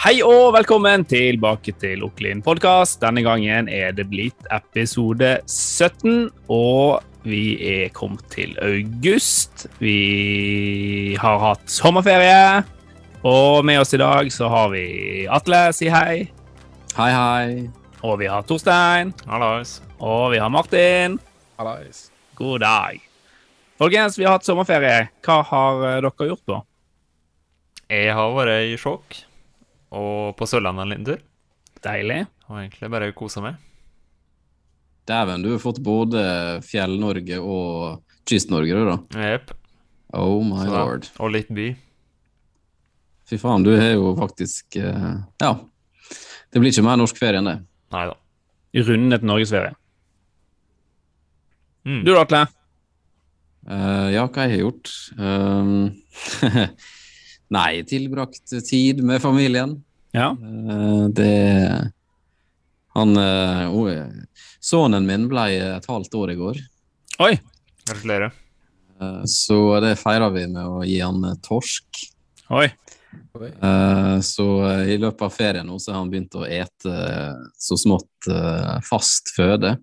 Hei og velkommen tilbake til Oklin podkast. Denne gangen er det blitt episode 17, og vi er kommet til august. Vi har hatt sommerferie, og med oss i dag så har vi Atle, si hei. Hei, hei. Og vi har Torstein. Hallais. Og vi har Martin. Hallais. God dag. Folkens, vi har hatt sommerferie. Hva har eh, dere gjort da? Jeg har vært i sjokk og på Sørlandet en liten tur. Deilig. Og egentlig bare kosa meg. Dæven, du har fått både Fjell-Norge og Kyst-Norge, du, da. Jepp. Oh my Så da- lord. Og litt by. Fy faen, du har jo faktisk eh, Ja. Det blir ikke mer norsk ferie enn det. Nei da. Rundet norgesferie. Mm. Du da, Atle? Uh, ja, hva jeg har gjort? Um, nei, tilbrakt tid med familien. Ja. Eh, det Han eh, oh, Sønnen min ble et halvt år i går. Oi. Gratulerer. Eh, så det feira vi med å gi han eh, torsk. Oi. Eh, Så eh, i løpet av ferien nå så har han begynt å ete eh, så smått eh, fast føde.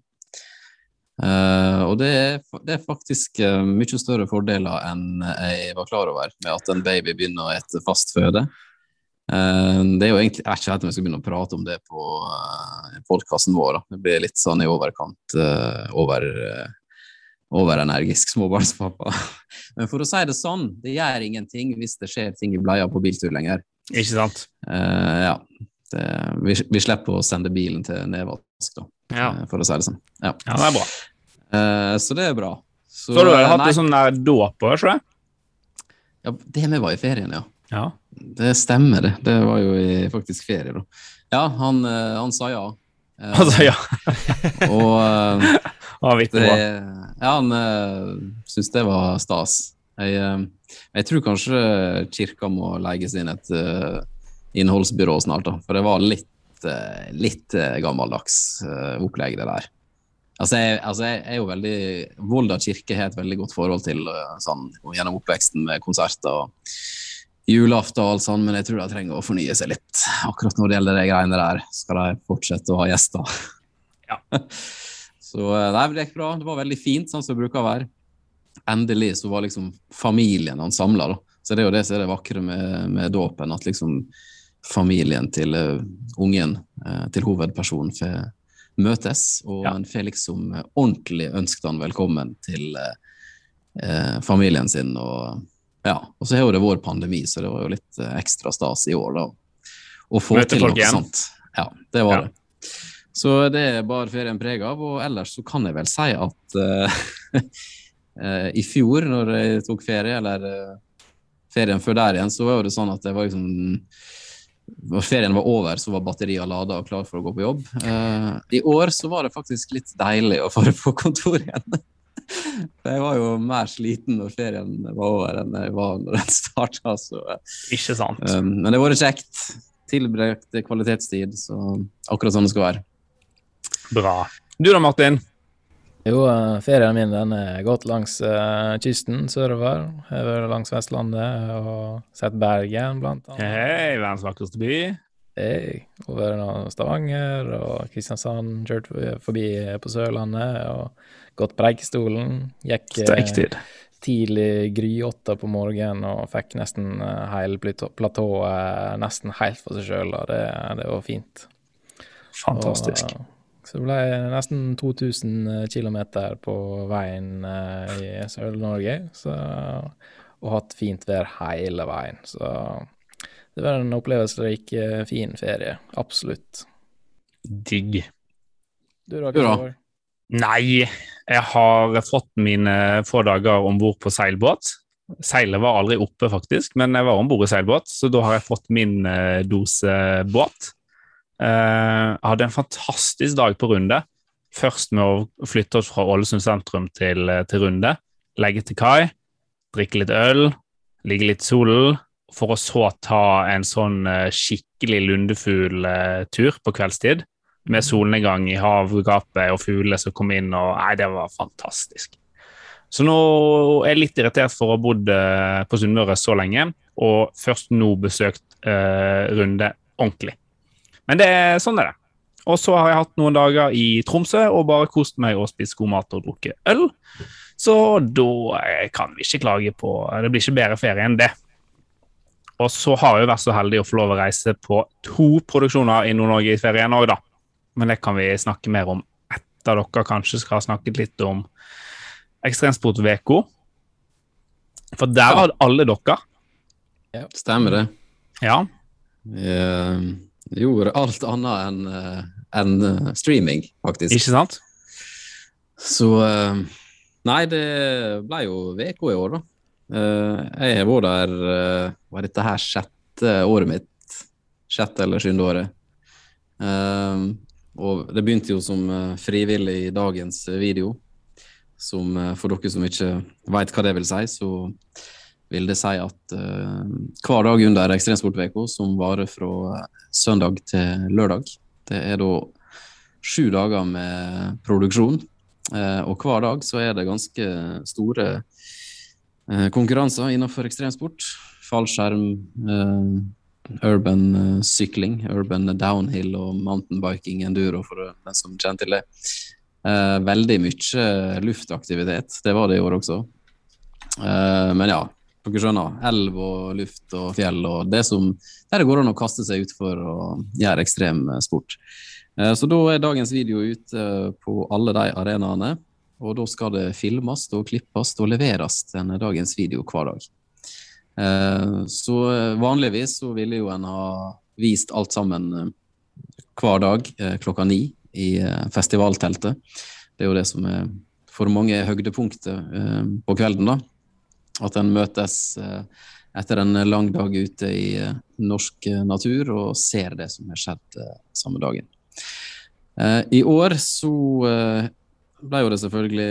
Eh, og det er, det er faktisk uh, mye større fordeler enn jeg var klar over med at en baby begynner å ete fast føde. Uh, det er jo egentlig Jeg vet ikke helt om jeg skal begynne å prate om det på uh, podkasten vår. Da. Det blir litt sånn i overkant over, overenergisk småbarnspappa. Men for å si det sånn, det gjør ingenting hvis det skjer ting i bleia på biltur lenger. Ikke sant? Ja. Det, vi, vi slipper å sende bilen til nedvask, da, Ja. eh, for å si det sånn. Ja. Ja, det er bra. Uh, så det er bra. Så, Så du har eh, hatt nei, sånn der dåp òg, tror jeg? ja, Det vi var i ferien, ja. Ja. Det stemmer, det. Det var jo i faktisk ferie, da. Ja, han, eh, han sa ja. Han sa ja. Og eh, ja det, ja, han uh, syntes det var stas. Jeg, eh, jeg tror kanskje kirka må legges inn et eh, innholdsbyrå snart, da. For det var litt, eh, litt eh, gammeldags eh, opplegg, det der. Altså jeg, altså jeg er jo veldig Volda kirke har et veldig godt forhold til sånn gjennom oppveksten med konserter og julaften og alt sånt, men jeg tror de trenger å fornye seg litt. Akkurat når det gjelder de greiene der, skal de fortsette å ha gjester. Ja. Så nei, det gikk bra. Det var veldig fint, sånn som det bruker å være. Endelig så var liksom familien han samla, da. Så det er jo det som er det vakre med, med dåpen, at liksom familien til eh, ungen, eh, til hovedpersonen, får møtes. Og Ja. en får liksom eh, ordentlig ønsket han velkommen til eh, familien sin. Og ja, og så har jo det vært pandemi, så det var jo litt ekstra stas i år, da. Å få Møte til noe igjen. sånt. Ja, det var Ja. det. Så det er bare ferien preg av, og ellers så kan jeg vel si at eh, i fjor, når jeg tok ferie, eller uh, ferien før der igjen, så var det sånn at det var liksom når ferien var over, så var batteriet lada og klar for å gå på jobb. Eh, I år så var det faktisk litt deilig å være på kontor igjen. Jeg var jo mer sliten når ferien var over enn jeg var når den starta. Ikke sant? eh, men det har vært kjekt. Tilbrakt kvalitetstid, så akkurat sånn det skal være. Bra. Du da, Martin? Jo, eh, ferien min den er gått langs uh, kysten sørover. Jeg har vært langs Vestlandet og sett Bergen, blant annet. Hei, verdens vakreste by. Hey, over Stavanger og Kristiansand, kjørt forbi på Sørlandet og gått Preikestolen. Gikk eh, Streiktid. tidlig gryåtte på morgenen og fikk nesten hele platået nesten helt for seg sjøl, og det, det var fint. Fantastisk. Og, så det ble nesten 2000 km på veien eh, i Sør-Norge, og hatt fint vær hele veien. Så det var en opplevelsesrik, gikk fin ferie. Absolutt. Digg. Du da, Kristoffer? Nei, jeg har fått mine få dager om bord på seilbåt. Seilet var aldri oppe, faktisk, men jeg var om bord i seilbåt, så da har jeg fått min eh, dose båt. Jeg hadde en fantastisk dag på Runde. Først med å flytte oss fra Ålesund sentrum til, eh, til Runde. Legge til kai, drikke litt øl, ligge litt i solen. For å så ta en sånn eh, skikkelig lundefugl-tur på kveldstid. Med solnedgang i havgapet og fugler som kom inn. og Nei, det var fantastisk. Så nå er jeg litt irritert for å ha bodd på Sunnmøre så lenge, og først nå besøkt eh, Runde ordentlig. Men det er sånn er det. Og så har jeg hatt noen dager i Tromsø og bare kost meg og spist god mat og drukket øl. Så da eh, kan vi ikke klage på Det blir ikke bedre ferie enn det. Og så har jeg vært så heldig å få lov å reise på to produksjoner i Nord-Norge i ferien òg, da. Men det kan vi snakke mer om etter dere kanskje skal ha snakket litt om Ekstremsport-VK. For der har alle dere. Stemmer det. Ja. Eh, gjorde alt annet enn en eh, streaming, faktisk. Ikke sant? Så eh, Nei, det ble jo VK i år, da. Eh, jeg har vært der eh, Var dette her sjette året mitt? Sjette eller sjuende året. Eh, og det begynte jo som eh, frivillig i dagens video. Som eh, for dere som ikke veit hva det vil si, så vil det si at uh, hver dag under Ekstremsport-VK, som varer fra eh, søndag til lørdag, det er da sju dager med produksjon. Uh, og hver dag så er det ganske store uh, konkurranser innenfor ekstremsport. Fallskjerm, urban sykling, urban downhill og mountain biking, enduro for den som kjenner til det. Veldig mye luftaktivitet. Det var det i år også. Men ja, dere skjønner. Elv og luft og fjell og det som der det går an å kaste seg utfor og gjøre ekstrem eh, sport. Eh, Så da er dagens video ute eh, på alle de arenaene. Og da skal det filmes og klippes og leveres denne dagens video hver dag. Så vanligvis så ville jo en ha vist alt sammen hver dag klokka ni i festivalteltet. Det er jo det som er for mange høydepunktet eh, på kvelden, da. At en møtes eh, etter en lang dag ute i eh, norsk eh, natur og ser det som har skjedd samme dagen. I år så ble jo det selvfølgelig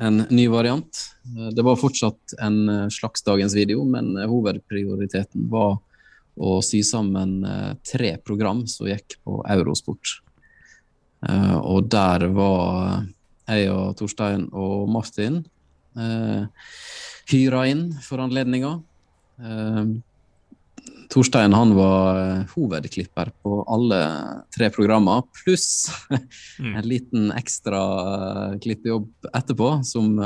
en ny variant. Det var fortsatt en slags dagens video, men hovedprioriteten var å sy sammen tre program som gikk på Eurosport. Og der var jeg og Torstein og Martin hyra inn for anledninga. Eh, Torstein han var eh, hovedklipper på alle tre programmer, pluss Mm. en liten ekstra eh, klippejobb etterpå, som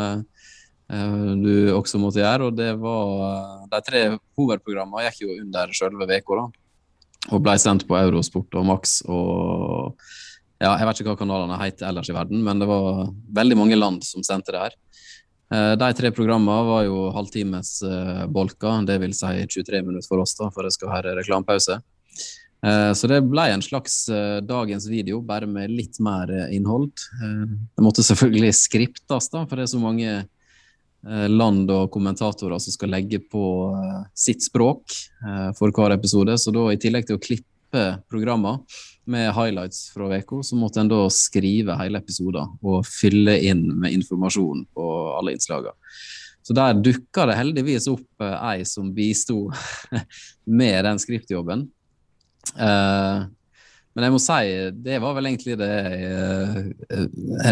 du også måtte gjøre. Og det var De tre hovedprogrammene gikk jo under selve uka. Og ble sendt på Eurosport og Max og ja, Jeg vet ikke hva kanalene heter ellers i verden, men det var veldig mange land som sendte det her. Eh, De tre programmene var jo halvtimes bolka, bolker, det vil si 23 minutter for oss, da, for det skal være reklamepause. Eh, Så det ble en slags eh, dagens video, bare med litt mer eh, innhold. Eh, Det måtte selvfølgelig skriptes, da, for det er så mange eh, land og kommentatorer som skal legge på eh, sitt språk eh, for hver episode. Så da i tillegg til å klippe programmer med highlights fra uka, så måtte en da skrive hele episoder og fylle inn med informasjon på alle innslagene. Så der dukka det heldigvis opp eh, ei som bisto med den skriptjobben. Eh, men jeg må si, det var vel egentlig det jeg uh,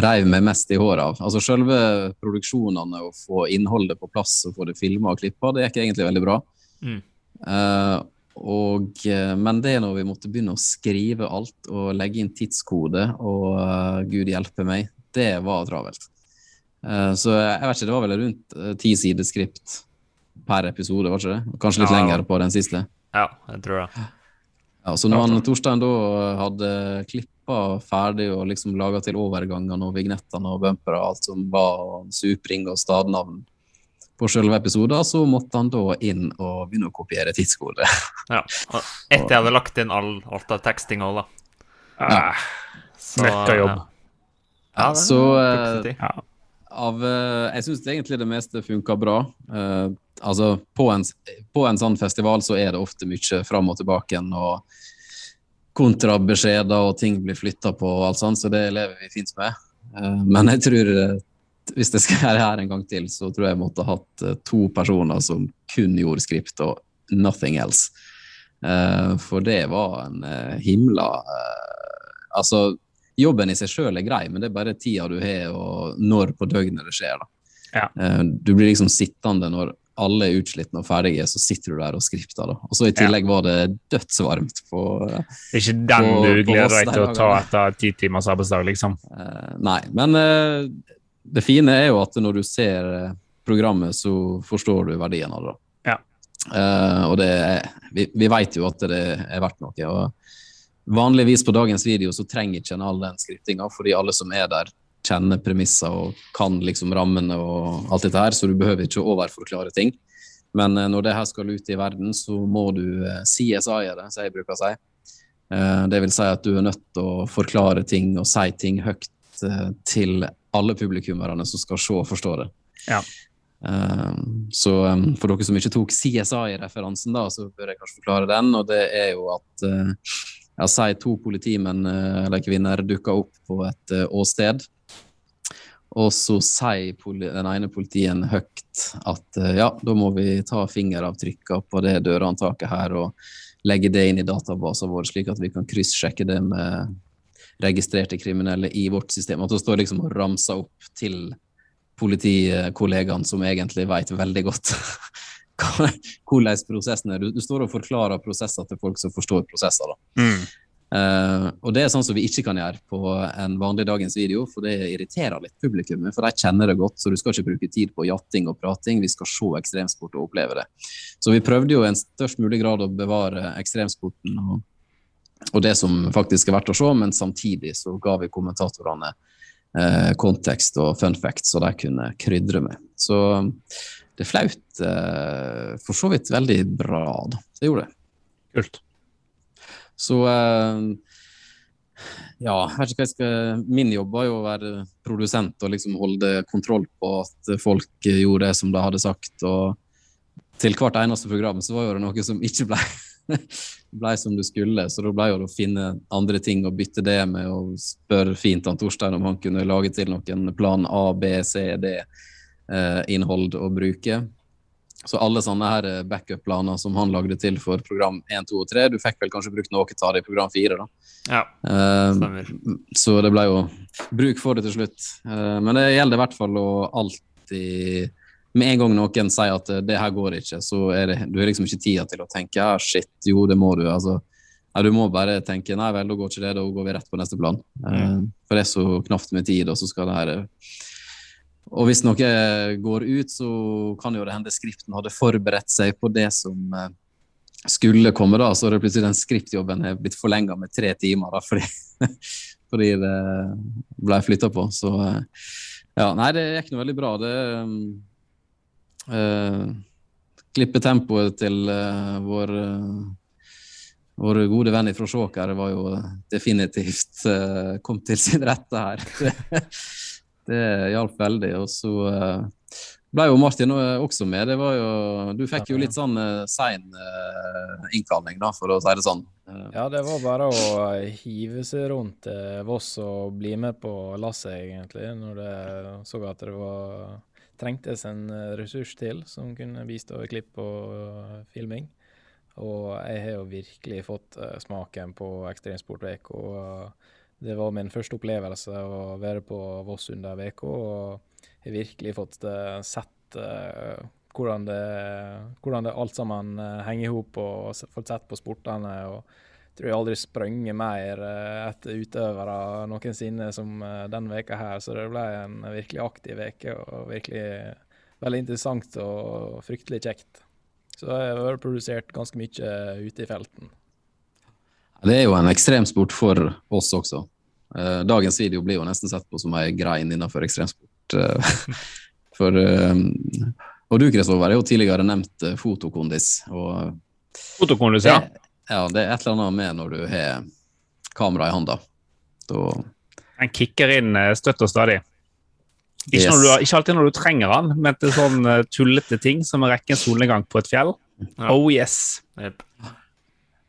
reiv meg mest i håret av. Altså Selve produksjonene, å få innholdet på plass og få det filma og klippa, det gikk egentlig veldig bra. Mm. Eh, og, eh, men det når vi måtte begynne å skrive alt og legge inn tidskode, og uh, gud hjelpe meg, det var travelt. Uh, så jeg vet ikke, det var vel rundt ti sider skript per episode, var ikke det? Kanskje litt Ja. lenger på den siste. Ja, jeg tror det. Ja, så når han, Torstein da hadde klippa ferdig og liksom laga til overgangene og vignettene og bumpere og alt som var og supring og stadnavn på selve episoden, så måtte han da inn og begynne å kopiere tidskode. Ja. Og Etter jeg hadde lagt inn all, alt av teksting òg, da. Ah, Så, Møkkajobb. Ja, ja det Så, ja. Av, eh, jeg syns egentlig det meste funka bra. Uh, altså, på en, på en sånn festival så er det ofte mye fram og tilbake igjen, og kontrabeskjeder og ting blir flytta på og alt sånt, så det lever vi fint med. Eh, men jeg tror hvis det skal være her en gang til, så tror jeg jeg måtte ha hatt eh, to personer som kun gjorde skript og nothing else. Eh, for det var en eh, himla Altså, jobben i seg sjøl er grei, men det er bare tida du har, og når på døgnet det skjer. Ja. Du blir liksom sittende når alle er utslittne og ferdige, så sitter du der og skripter. da. Og så I tillegg var det dødsvarmt på Det er ikke den På- du gleder deg til å ta etter ti timers arbeidsdag, liksom. Nei, men det fine er jo at når du ser eh, programmet, så forstår du verdien av det. Ja. Uh, og det er, vi, vi vet jo at det er verdt noe. og Vanligvis på dagens video så trenger ikke en all den skriptinga, fordi alle som er der, kjenner premisser og kan liksom rammene og alt dette her, så du behøver ikke å overforklare ting. Men eh, når det her skal ut i verden, så må du eh, CSI-e det, som jeg bruker å si. Det vil si at du er nødt til å forklare ting og si ting høyt til alle publikummerne som skal se og forstå det. Ja. Um, Så um, for dere som ikke tok CSI-referansen, da, så bør jeg kanskje forklare den. Og det er jo at uh, ja, si to politimenn uh, eller kvinner dukker opp på et uh, åsted. Og så sier den ene politien høyt at uh, ja, da må vi ta fingeravtrykka på det dørhåndtaket her og legge det inn i databasen vår, slik at vi kan kryssjekke det med registrerte kriminelle i vårt system. At hun står liksom og ramser opp til politikollegaene som egentlig vet veldig godt hvordan prosessen er. Du, du står og forklarer prosesser til folk som forstår prosesser. da. Mm. Uh, og det er sånn som vi ikke kan gjøre på en vanlig dagens video, for det irriterer litt publikum. For de kjenner det godt, så du skal ikke bruke tid på jatting og prating. Vi skal se ekstremsport og oppleve det. Så vi prøvde jo i en størst mulig grad å bevare ekstremsporten og, og det som faktisk er verdt å se, men samtidig så ga vi kommentatorene eh, kontekst og fun facts, så de kunne krydre med. Så det er flaut eh, for så vidt veldig bra, da. Det gjorde det. Kult. Så eh, ja, jeg vet ikke hva jeg skal Min jobb var jo å være produsent og liksom holde kontroll på at folk gjorde det som de hadde sagt. Og til hvert eneste program så var jo det noe som ikke ble, ble som det skulle. Så da ble det å finne andre ting å bytte det med og spørre fint han Torstein om han kunne lage til noen plan A, B, C, D-innhold å bruke. Så alle sånne her eh, backup-planer som han lagde til for program 1, 2 og 3, du fikk vel kanskje brukt noe av det i program 4, da. Ja, Eh, stemmer. så det ble jo bruk for det til slutt. Uh, men det gjelder i hvert fall å alltid Med en gang noen sier at eh, det her går ikke, så er det du har liksom ikke tida til å tenke ja, shit, jo, det må du. altså ja, Du må bare tenke nei vel, da går ikke det, da går vi rett på neste plan. Eh, for det er så knapt med tid, og så skal det her eh, Og hvis noe går ut, så kan jo det hende skripten hadde forberedt seg på det som skulle komme, da. Så er det plutselig den skriptjobben er blitt forlenga med tre timer, da, fordi, fordi det ble flytta på. Så ja, nei, det gikk nå veldig bra. Det uh, Klippetempoet til eh, vår eh, vår gode venn fra Sjåkær var jo definitivt uh, kom til sin rette her. Det, hjalp veldig. Og så ble jo Martin også med. Det var jo, du fikk jo litt sånn uh, sein uh, innkalling, da, for å si det sånn. Uh, Ja, det var bare å hive seg rundt eh, Voss og bli med på lasset, egentlig, når det så at det var trengtes en eh, ressurs til som kunne bistå i klipp og eh, filming. Og jeg har jo virkelig fått eh, smaken på ekstremsport VK. Det var min første opplevelse å være på Voss under VK, og jeg har virkelig fått sett hvordan det, hvordan det alt sammen henger i hop, og fått sett på sportene. og tror jeg aldri sprunget mer eh, etter utøvere noensinne som eh, den veka her, så det ble en virkelig aktiv veke og virkelig veldig interessant og fryktelig kjekt. Så jeg har produsert ganske mye ute i felten. Det er jo en ekstremsport for oss også. Eh, dagens video blir jo nesten sett på som ei grein innenfor ekstremsport. for, og du, Kristoffer, er jo tidligere nevnt fotokondis. Og Fotokondis, det, ja. det er et eller annet med når du har kamera i hånda. Da Den kicker inn eh, støtt og stadig. Ikke, Yes. når du, ikke alltid når du trenger den, men til sånn eh, tullete ting som å rekke en solnedgang på et fjell. Ja. Oh yes! Yep.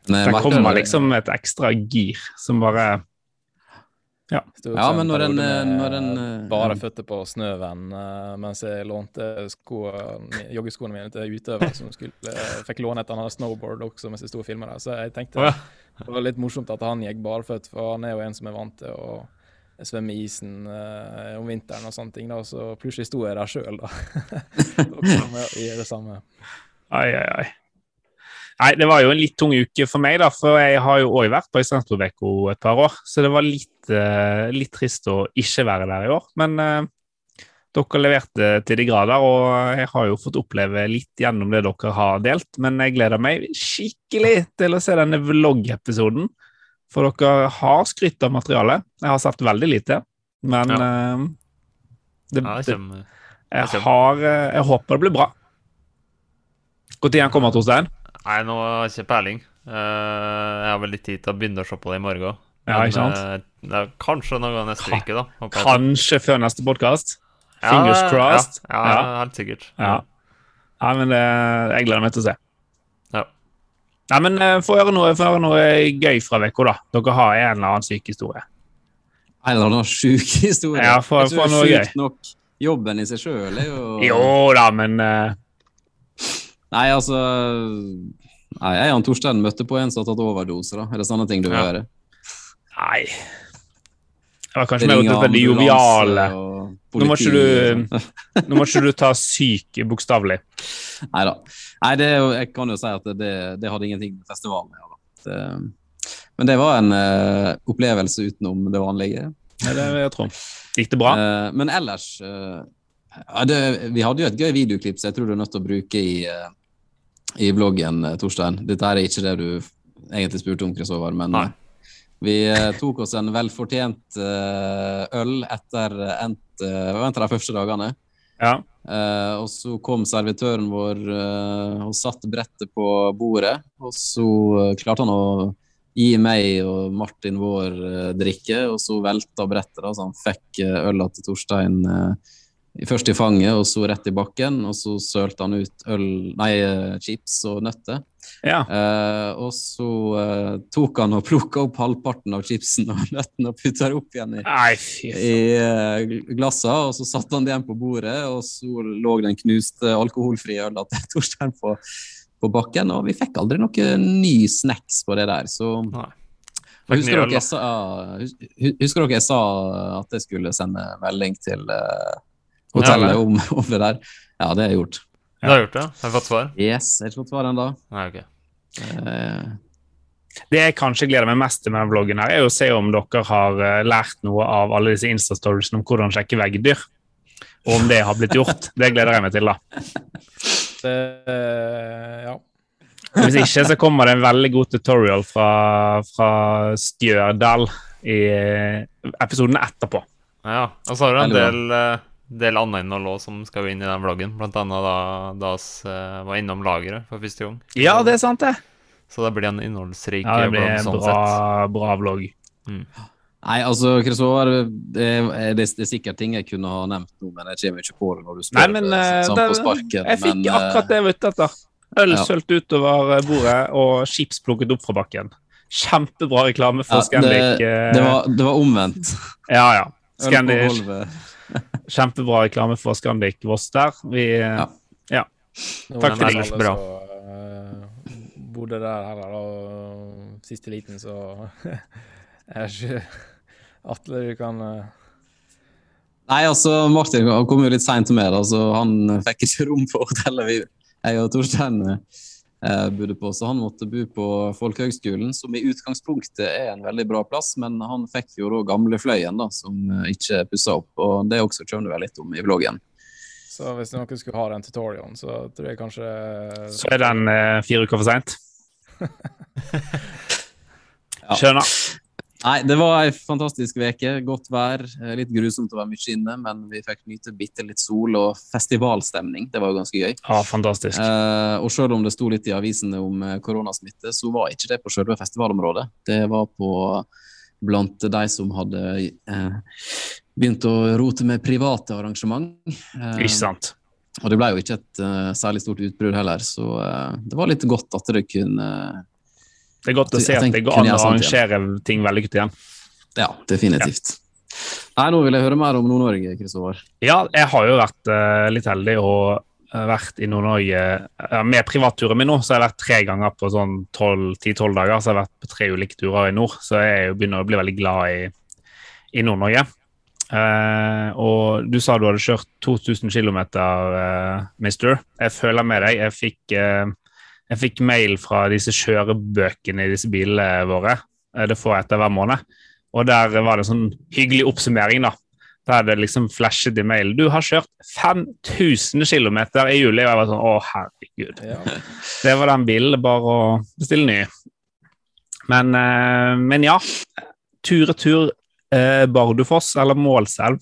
Der kommer liksom et ekstra gir som bare Stod Ja, men når en, eh, når en, eh, Bare en- føtter på snøven, eh, mens jeg lånte sko, joggeskoene mine til utøver som skulle, eh, fikk låne et annet snowboard også mens jeg sto og filma det. Så jeg tenkte oh, ja. det var litt morsomt at han gikk barføtt, for han er jo en som er vant til å svømme i isen uh, om vinteren og sånne ting, da, så plutselig sto jeg der sjøl, da. og med å gjøre det samme. Ai, ai, ai. Nei, det var jo en litt tung uke for meg, da, for jeg har jo òg vært på Øysteseksbroveka et par år. Så det var litt, eh, litt trist å ikke være der i år. Men uh, dere leverte til de grader, og jeg har jo fått oppleve litt gjennom det dere har delt. Men jeg gleder meg skikkelig til å se denne vlogg-episoden. For dere har skrytt av materialet. Jeg har sagt veldig lite, men eh, det, Ja, det det, kommer. jeg, har, jeg håper det blir bra. Når kommer Torstein? Nei, nå har jeg ikke peiling. Eh, jeg har vel litt tid til å begynne å se på det i morgen. Ja, ikke sant? Uh, det kanskje noe neste Ka- uke, da. Kanskje før neste podkast. Fingers ja, crossed. Ja, Ja. ja, helt sikkert. Ja. ja, men det, jeg gleder meg til å se. Ja. Nei, men eh, Få høre noe, få høre noe gøy fra uka, da. Dere har en eller annen syk historie. En eller annen sjuk historie. Ja, for- jeg tror for det noe er sjukt nok. Jobben i seg sjøl er jo Jo da, men eh, Nei, altså Nei, Jeg og Torstein møtte på en som har tatt overdose. da. Er det sånne ting du Ja. høre? Nei. Det var kanskje mer det ambulanse Nå må du-. Nå må ikke du ta syk bokstavelig. Neida. Nei det jeg kan jo si at det, det hadde ingenting med festivalen å gjøre. men det var en uh, opplevelse utenom det vanlige. Nei, det vil jeg tro. Gikk det bra? Uh, men ellers uh, ja, det, Vi hadde jo et gøy videoklipp som jeg tror du er nødt til å bruke i, i vloggen, eh, Torstein. Dette er ikke det du egentlig spurte om, Kristover, men Nei. eh, vi eh, tok oss en velfortjent øl etter endt en av de første dagene. Ja. Uh, og så kom servitøren vår uh, og satte brettet på bordet. Og så uh, klarte han å gi meg og Martin vår drikke, og så velta brettet. da, Så han fikk øla til Torstein eh, først i fanget, og så rett i bakken. Og så sølte han ut øl, nei, eh, chips og nøtter. ja. Eh, og så eh, tok han og plukka opp halvparten av chipsen og nøttene og putta det opp igjen i Nei, i eh, glassa, og så satte han det igjen på bordet, og så lå den knuste alkoholfrie øla til Torstein på, på bakken, og vi fikk aldri noen ny snacks på det der, så Nei. Husker dere, jeg sa, hus- husker dere jeg sa at jeg skulle sende melding til hotellet Ja, om, om det der? Ja, det har jeg gjort. Du har gjort det? Har du fått svar? Yes, jeg har ikke fått svar ennå. Nei, ok. Eh, Det jeg kanskje gleder meg mest til med denne vloggen, her, er å se om dere har eh, lært noe av alle disse Insta-storiesene om hvordan sjekke veggdyr. Og om det har blitt gjort. Det gleder jeg meg til, da. Det, eh, ja. Hvis ikke så kommer det en veldig god tutorial fra, fra Stjørdal i episoden etterpå. Ja, og så har du en del, del annet innhold som skal inn i den vloggen. Blant annet da da vi var innom lageret for første gang. Ja, det er sant, det. Så det blir en innholdsrik Ja, det blir en sånn bra, sett. bra vlogg. Nei, altså, Kristoffer, det, er- det er sikkert ting jeg kunne ha nevnt nå, men jeg kommer ikke på det når du spør Nei, men det, eh, sånn det, på sparken. jeg fikk men, eh, akkurat det jeg var ute etter. Øl ja. sølt utover eh, bordet og chips plukket opp fra bakken. Kjempebra reklame for Ja, Scandic. det, eh, det, var, det var omvendt. Ja, ja. Scandic. Kjempebra reklame for Scandic Voss der. Vi, ja. Ja. Takk for er det. alle Bra. eh, bodde der heller, og siste liten, så er ikke Atle, du kan uh... Nei, altså, Martin kom jo litt seint med, da, så han fikk ikke rom på hotellet vi, jeg og Torstein eh, bodde på. Så han måtte bo på Folkehøgskolen, som i utgangspunktet er en veldig bra plass. Men han fikk jo da gamle Fløyen, da, som eh, ikke pussa opp. Og det også kommer det vel litt om i vloggen. Så hvis noen skulle ha den tutorialen, så tror jeg kanskje så er den eh, fire uker for seint. Ja. Skjønner. Nei, det var ei fantastisk veke. Godt vær. eh, Litt grusomt å være mye inne, men vi fikk nyte bitte litt sol og festivalstemning. Det var jo ganske gøy. Ja, fantastisk. Eh, og selv om det sto litt i avisene om eh, koronasmitte, så var ikke det på selve festivalområdet. Det var på blant de som hadde eh, begynt å rote med private arrangement. Eh, Ikke sant. Og det ble jo ikke et uh, særlig stort utbrudd heller, så uh, det var litt godt at det kunne Det er godt å Jeg se at det går an å arrangere ting vellykket igjen. Ja, definitivt. Nei, nå vil jeg høre mer om Nord-Norge, Kristoffer. Ja, jeg har jo vært uh, litt heldig og eh, vært i Nord-Norge uh, med privatturen min nå. Så har jeg vært tre ganger på sånn 10-12 dager. Så jeg har vært på tre ulike turer i nord. Så jeg er begynner å bli veldig glad i, i Nord-Norge. Uh, og du sa du hadde kjørt 2000 km, uh, mister. Jeg føler med deg. Jeg fikk, jeg fikk mail fra disse kjørebøkene i disse bilene våre. Eh, det får jeg etter hver måned. Og der var det en sånn hyggelig oppsummering, da. Da er det liksom flashet i mail. Du har kjørt 5000 km i juli. Og jeg var sånn Å, herregud. Ja. Det var den bilen. Bare å bestille ny. Men, eh, men ja. Tur-retur eh, Bardufoss, eller Målselv.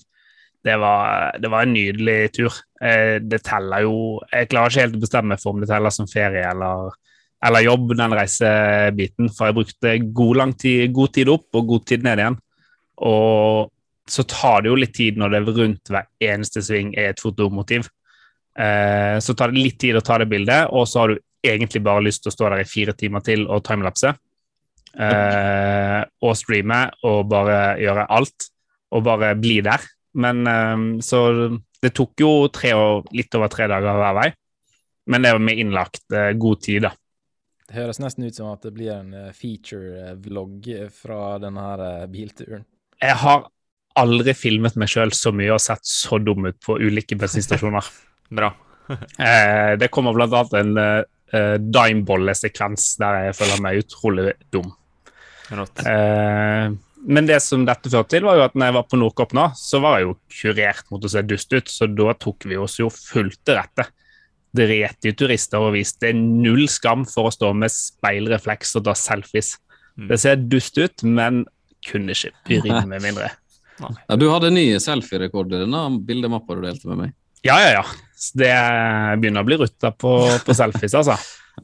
Det var, det var en nydelig tur. Eh, det teller jo Jeg klarer ikke helt å bestemme for om det teller som ferie eller, eller jobb, den reisebiten. For jeg brukte god, tid, god tid opp og god tid ned igjen. Og så tar det jo litt tid når det rundt hver eneste sving er et fotomotiv. Eh, så tar det litt tid å ta det bildet, og så har du egentlig bare lyst til å stå der i fire timer til og timelapse. Eh, og streame og bare gjøre alt. Og bare bli der. Men eh, så det tok jo tre og, litt over tre dager hver vei. Men det var med innlagt eh, god tid, da. Det høres nesten ut som at det blir en eh, feature-vlogg fra denne her eh, bilturen. Jeg har aldri filmet meg sjøl så mye og sett så dum ut på ulike bensinstasjoner. Bra. Eh, det kommer blant annet en uh, dimebolle-sekvens der jeg føler meg utrolig dum. Rått. Eh, men det som dette førte til, var jo at når jeg var på Nordkopp nå, så var jeg jo kurert mot å se dust ut, så da tok vi oss jo fullt til rette. Dretige turister og viste null skam for å stå med speilrefleks og ta selfies. Mm. Det ser dust ut, men kunne ikke bry meg mindre. Ja, du hadde nye selfie-rekord i denne bildemappa du delte med meg. Ja, ja, ja. Det begynner å bli rutta på, på selfies, altså.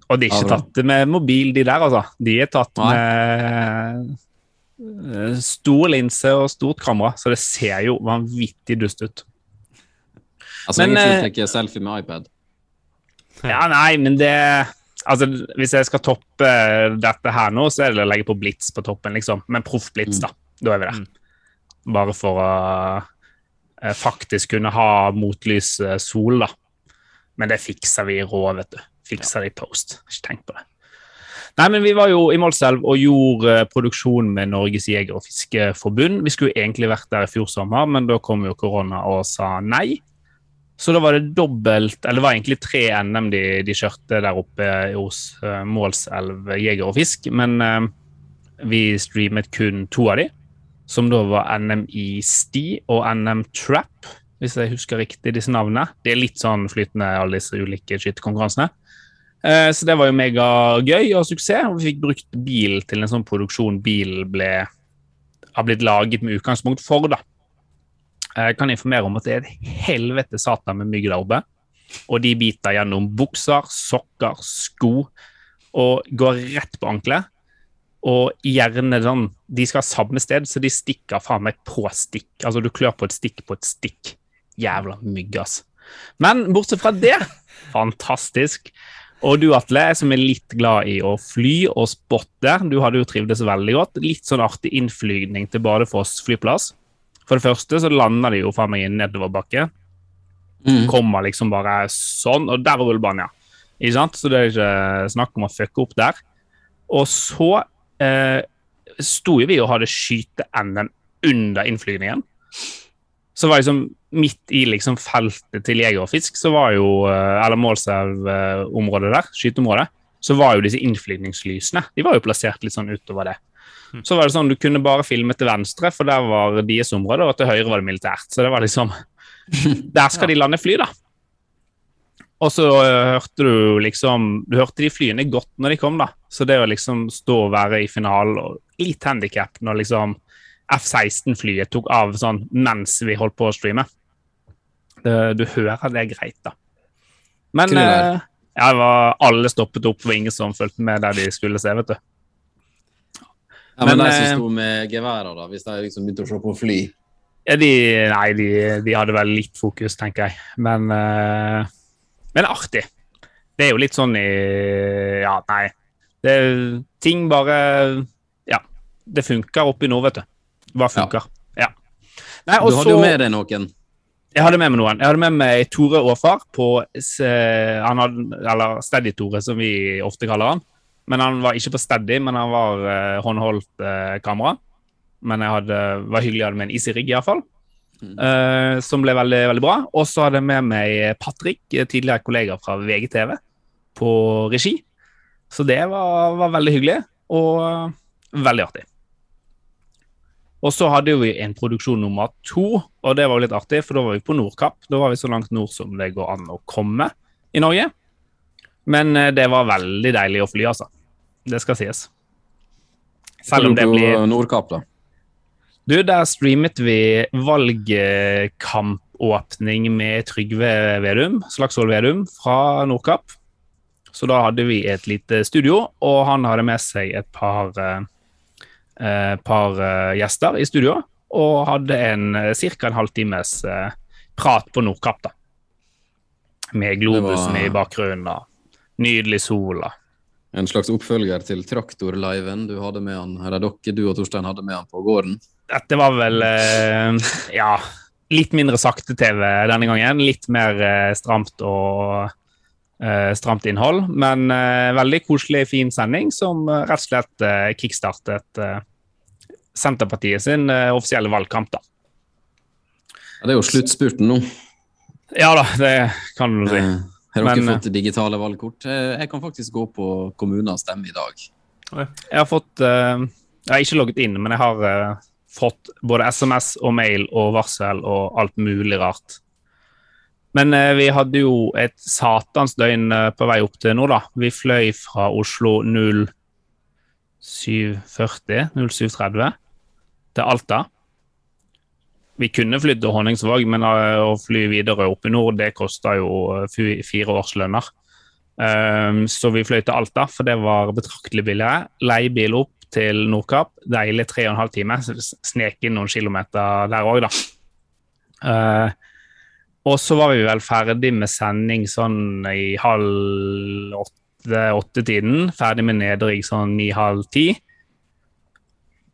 Og de er ikke tatt med mobil, de der, altså. De er tatt med stor linse og stort kamera, så det ser jo vanvittig dust ut. Altså, Men, ingen eh, tar selfie med iPad. Ja, nei, men det Altså, hvis jeg skal toppe dette her nå, så er det å legge på blits på toppen, liksom. Men proff-blits, Mm. da. Da er vi der. Bare for å eh, faktisk kunne ha motlys eh, sol, da. Men det fikser vi i rå, vet du. Fikser det i post. Ikke tenk på det. Nei, men Vi var jo i Målselv og gjorde eh, produksjon med Norges jeger- og fiskeforbund. Vi skulle egentlig vært der i fjor sommer, men da kom jo korona og sa nei. Så da var det dobbelt Eller det var egentlig tre NM de, de kjørte der oppe hos eh, Målselv jeger og fisk, men eh, vi streamet kun to av de, som da var NM i sti og NM trap, hvis jeg husker riktig disse navnene. Det er litt sånn flytende, alle disse ulike skytterkonkurransene. Eh, så det var jo megagøy og suksess, og vi fikk brukt bil til en sånn produksjon bilen ble, har blitt laget med utgangspunkt for, da. Jeg kan informere om at det er et helvete satan med mygg der oppe. Og de biter gjennom bukser, sokker, sko og går rett på ankelet. Og gjerne sånn De skal samme sted, så de stikker faen meg på stikk. Altså, du klør på et stikk på et stikk. Jævla mygg, ass. Men bortsett fra det, fantastisk. Og du, Atle, som er litt glad i å fly og spotte, du hadde jo trivdes veldig godt. Litt sånn artig innflygning til Badefoss flyplass. For det første så lander de jo faen meg i en nedoverbakke. Mm. Kommer liksom bare sånn, og der er rullebanen, ja. Ikke sant? Så det er ikke snakk om å fucke opp der. Og så eh, sto jo vi og hadde skyte-NM under innflygningen. Så var liksom midt i liksom feltet til jeger og fisk, så var jo eh, Eller Målselv-området der, skyteområdet, så var jo disse innflytningslysene De var jo plassert litt sånn utover det. Så var det sånn, Du kunne bare filme til venstre, for der var deres område, og til høyre var det militært. Så det var liksom Der skal de lande fly, da. Og så øh, hørte du liksom Du hørte de flyene godt når de kom, da. Så det å liksom stå og være i finalen og litt handikap når liksom F-16-flyet tok av sånn mens vi holdt på å streame det, Du hører det er greit, da. Men eh, ja, var, alle stoppet opp, og ingen som fulgte med der de skulle se, vet du. Ja, men, Men, de som eh, sto med geværer, da, hvis de liksom begynte å se på fly Ja, de, nei, de, de hadde vel litt fokus, tenker jeg. Men, eh, men artig. Det er jo litt sånn i Ja, nei. Det, ting bare Ja. Det funker oppi nå, vet du. Hva funker. Ja. Nei, og Du hadde jo med deg noen. Jeg hadde med meg noen. Jeg hadde med meg Tore Aafar på han hadde, Eller Steady-Tore, som vi ofte kaller han. Men han var ikke på Steady, men han var uh, håndholdt uh, kamera. men jeg hadde, var hyggelig å ha det med en easy rig, iallfall. Uh, som ble veldig, veldig bra. Og så hadde jeg med meg Patrick, tidligere kollega fra VGTV, på regi. Så det var, var veldig hyggelig, og veldig artig. Og så hadde vi en produksjon nummer to, og det var litt artig, for da var vi på Nordkapp. Da var vi så langt nord som det går an å komme i Norge. Men uh, det var veldig deilig å fly, altså. Det skal sies. Selv om det blir Nordkapp, da. Du, der streamet vi valgkampåpning med Trygve Vedum, Slagsvold Vedum, fra Nordkapp. Så da hadde vi et lite studio, og han hadde med seg et par, eh, par eh, gjester i studio. Og hadde en ca. en halvtimes eh, prat på Nordkapp, da. Med globusen var- i bakgrunnen og nydelig sol. da. En slags oppfølger til Traktorliven du hadde med han, eller dere, du og Torstein hadde med han på gården. Dette var vel eh, ja, litt mindre sakte-TV denne gangen. Litt mer eh, stramt og eh, stramt innhold. Men eh, veldig koselig, fin sending som eh, rett og slett eh, kickstartet eh, Senterpartiet sin eh, offisielle valgkamp. da. Ja, det er jo sluttspurten nå. Ja da, det kan du si. Eh, Har dere Men, eh, fått digitale valgkort? Eh, Jeg kan faktisk gå på kommunens og stemme i dag. Jeg har fått eh, Jeg har ikke logget inn, men jeg har eh, fått både SMS og mail og varsel og alt mulig rart. Men eh, vi hadde jo et satans døgn eh, på vei opp til nord, da. Vi fløy fra Oslo 0740, 0730 til Alta. Vi kunne flydd til Honningsvåg, men eh, å fly videre opp i nord, det kosta jo eh, fire årslønner. Um, så vi fløy til Alta, for det var betraktelig billigere. Leiebil opp til Nordkapp, deilig tre og en halv time. Snek inn noen kilometer der òg, da. Uh, og så var vi vel ferdig med sending sånn i halv åtte-åtte-tiden. Ferdig med nedrigg sånn ni-halv ti.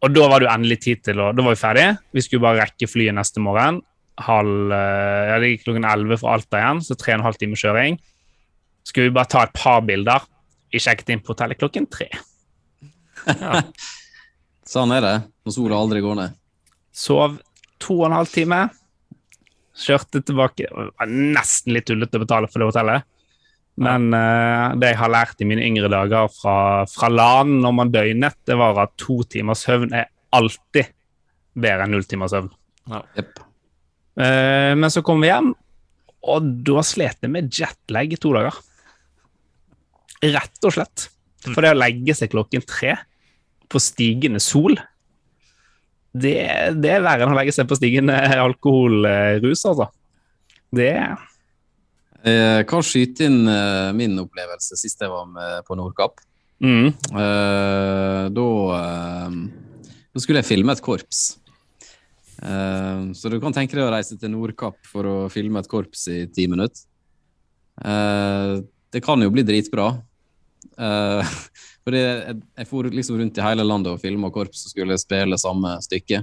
Og da var det jo endelig tid til å Da var vi ferdige. Vi skulle bare rekke flyet neste morgen. Halv, eh, ja, det gikk klokken elleve fra Alta igjen, så tre og en halv time kjøring. Skulle vi bare ta et par bilder. Vi sjekket inn på hotellet klokken tre. Sånn er det når sola aldri går ned. Sov to og en halv time. Kjørte tilbake. Det var nesten litt tullete å betale for det hotellet. Men uh, det jeg har lært i mine yngre dager fra, fra LAN når man døgnet, det var at to timers søvn er alltid bedre enn null timers søvn. Ja. Yep. Uh, men så kom vi hjem, og da slet jeg med jetlag i to dager. Rett og slett. For det å legge seg klokken tre på stigende sol, det, det er verre enn å legge seg på stigende alkoholrus, altså. Det Jeg kan skyte inn eh, min opplevelse sist jeg var med på Nordkapp. mm, Uh, da, uh, da skulle jeg filme et korps. Uh, så du kan tenke deg å reise til Nordkapp for å filme et korps i ti minutter. Eh, det kan jo bli dritbra. Eh, fordi jeg, jeg for liksom rundt i hele landet og filma korps som skulle spille samme stykke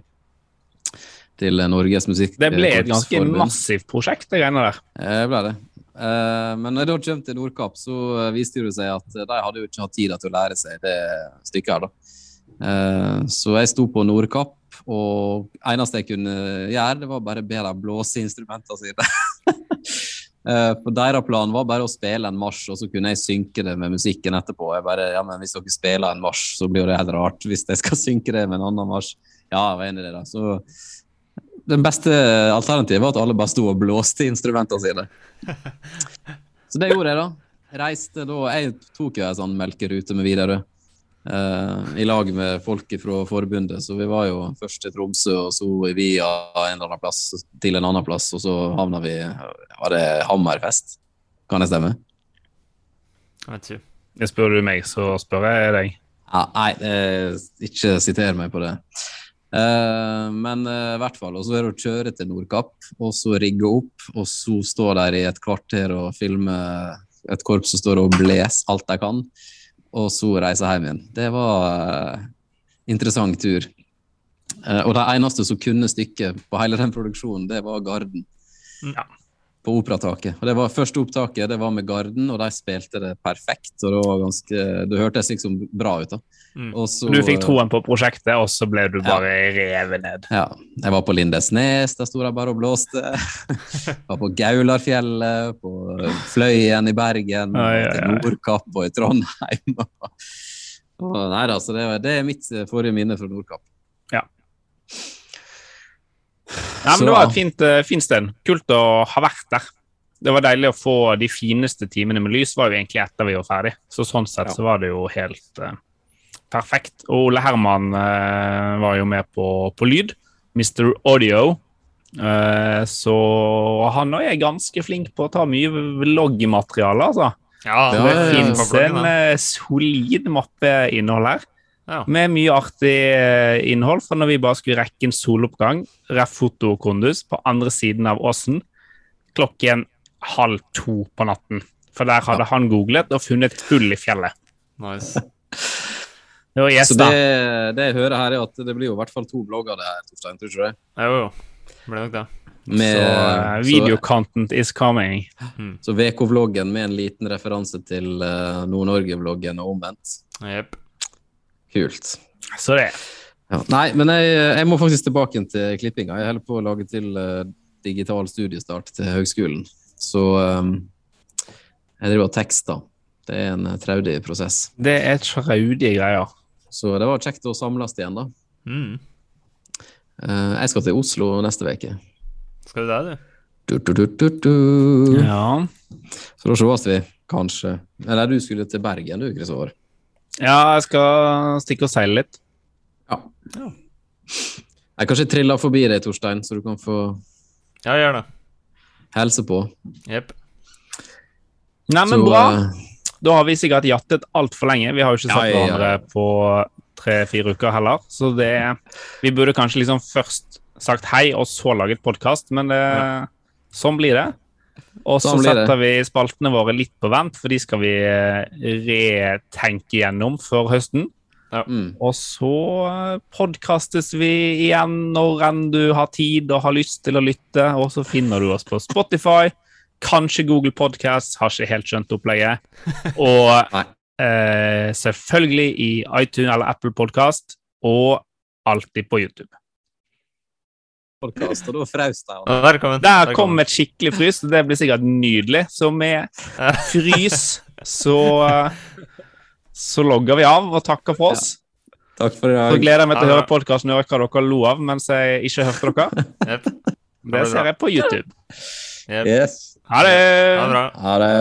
til Norges musikk. det ble et ganske massivt prosjekt, det greiene der. Det ble det. Uh, men når jeg da kom til Nordkapp, så eh, viste det seg at eh, de hadde jo ikke hatt tid til å lære seg det stykket her, da. Uh, så jeg sto på Nordkapp, og eneste jeg kunne gjøre, det var bare be dem blåse instrumentene sine. Eh, For deres plan var bare å spille en marsj, og så kunne jeg synke det med musikken etterpå. Jeg bare, ja, men Hvis dere spiller en marsj, så blir det helt rart hvis jeg skal synke det med en annen marsj. Ja, jeg var enig i det, da. Så den beste alternativet var at alle bare sto og blåste instrumentene sine. Så det gjorde jeg, da. Reiste da Jeg tok jo en sånn melkerute med Widerøe. Eh, I lag med folk fra forbundet. Så vi var jo først til Tromsø, og så via en eller annen plass til en annen plass, og så havna vi Var det Hammerfest? Kan det stemme? Jeg vet ikke. Det spør du meg, så spør jeg deg. Ja, nei, eh, ikke siter meg på det. Eh, men eh, i hvert fall, og så er det å kjøre til Nordkapp, og så rigge opp, og så stå der i et kvarter og filme et korps som står og bles alt de kan, og så reise hjem igjen. Det var uh, interessant tur. Uh, og de eneste som kunne stykket på hele den produksjonen, det var Garden. Ja. På operataket. Og det var Første opptaket det var med Garden, og de spilte det perfekt. og Det var ganske, det hørtes liksom bra ut. da. Mm. Og så, Du fikk troen på prosjektet, og så ble du bare revet ned. Ja. Jeg var på Lindesnes, der sto de bare og blåste. var på Gaularfjellet, på Fløyen i Bergen, Ja, ja, ja. Nordkapp og i Trondheim. Og, nei da, så det, det er mitt eh, forrige minne fra Nordkapp. Ja, men det var et fint, eh, fint sted. Kult å ha vært der. Det var deilig å få de fineste timene med lys, var jo egentlig etter vi var ferdig. Så sånn sett Ja. så var det jo helt uh, perfekt. Og Ole Herman uh, var jo med på, på lyd. Mr. Audio. Uh, så han òg er ganske flink på å ta mye vloggmateriale, altså. Ja, det, Det fins en solid mappe innhold her. Ja. Med mye artig eh, innhold fra når vi bare skulle rekke en soloppgang, ref foto Kondus, på andre siden av åsen klokken halv to på natten. For der hadde han googlet og funnet et hull i fjellet. Nice. Det var Så det, det jeg hører her, er at det blir jo i hvert fall to blogger det her, Torstein. Tror du ikke det? Jo, jo. Ble nok det. Med, så uh, video content is coming. Så VK-vloggen med en liten referanse til uh, Nord-Norge-vloggen og omvendt. Jepp. Kult. Så det. Ja. Nei, men jeg, jeg må faktisk tilbake til klippinga. Jeg holder på å lage til uh, digital studiestart til høgskolen. Så um, jeg driver og tekster. Det er en eh, traudig prosess. Det er traudige greier. Så det var kjekt å samles igjen, da. Mm. Uh, jeg skal til Oslo neste uke. Skal du det, du? Du, du, du, du, du. Ja. Så da sees vi, kanskje. Eller du skulle til Bergen, du, Kristoffer. Ja, jeg skal stikke og seile litt. Ja. Jeg kanskje triller forbi deg, Torstein, så du kan få Ja, gjør det. helse på. Jepp. Nei, men bra. eh, Da har vi sikkert jattet altfor lenge. Vi har jo ikke Ja, sett ja, ja. hverandre på tre-fire uker heller. Så det Vi burde kanskje liksom først sagt hei, og så laget podkast, men det, sånn blir det. Og så Sånn setter vi spaltene våre litt på vent, for de skal vi eh, retenke gjennom før høsten. mm. Og så podkastes vi igjen når enn du har tid og har lyst til å lytte. Og så finner du oss på Spotify, kanskje Google Podcast, har ikke helt skjønt opplegget. Og eh, selvfølgelig i iTunes eller Apple Podcast, og alltid på YouTube. Podcast, og da fraus de. Der kom. Der kom et skikkelig frys, og det blir sikkert nydelig. Så med frys så så logger vi av og takker for oss. Takk for i Så dag. gleder jeg meg til å høre podkasten og høre hva dere lo av mens jeg ikke hørte dere. yep. Det ser jeg på YouTube. Yep. Yes. Ha det! Ha det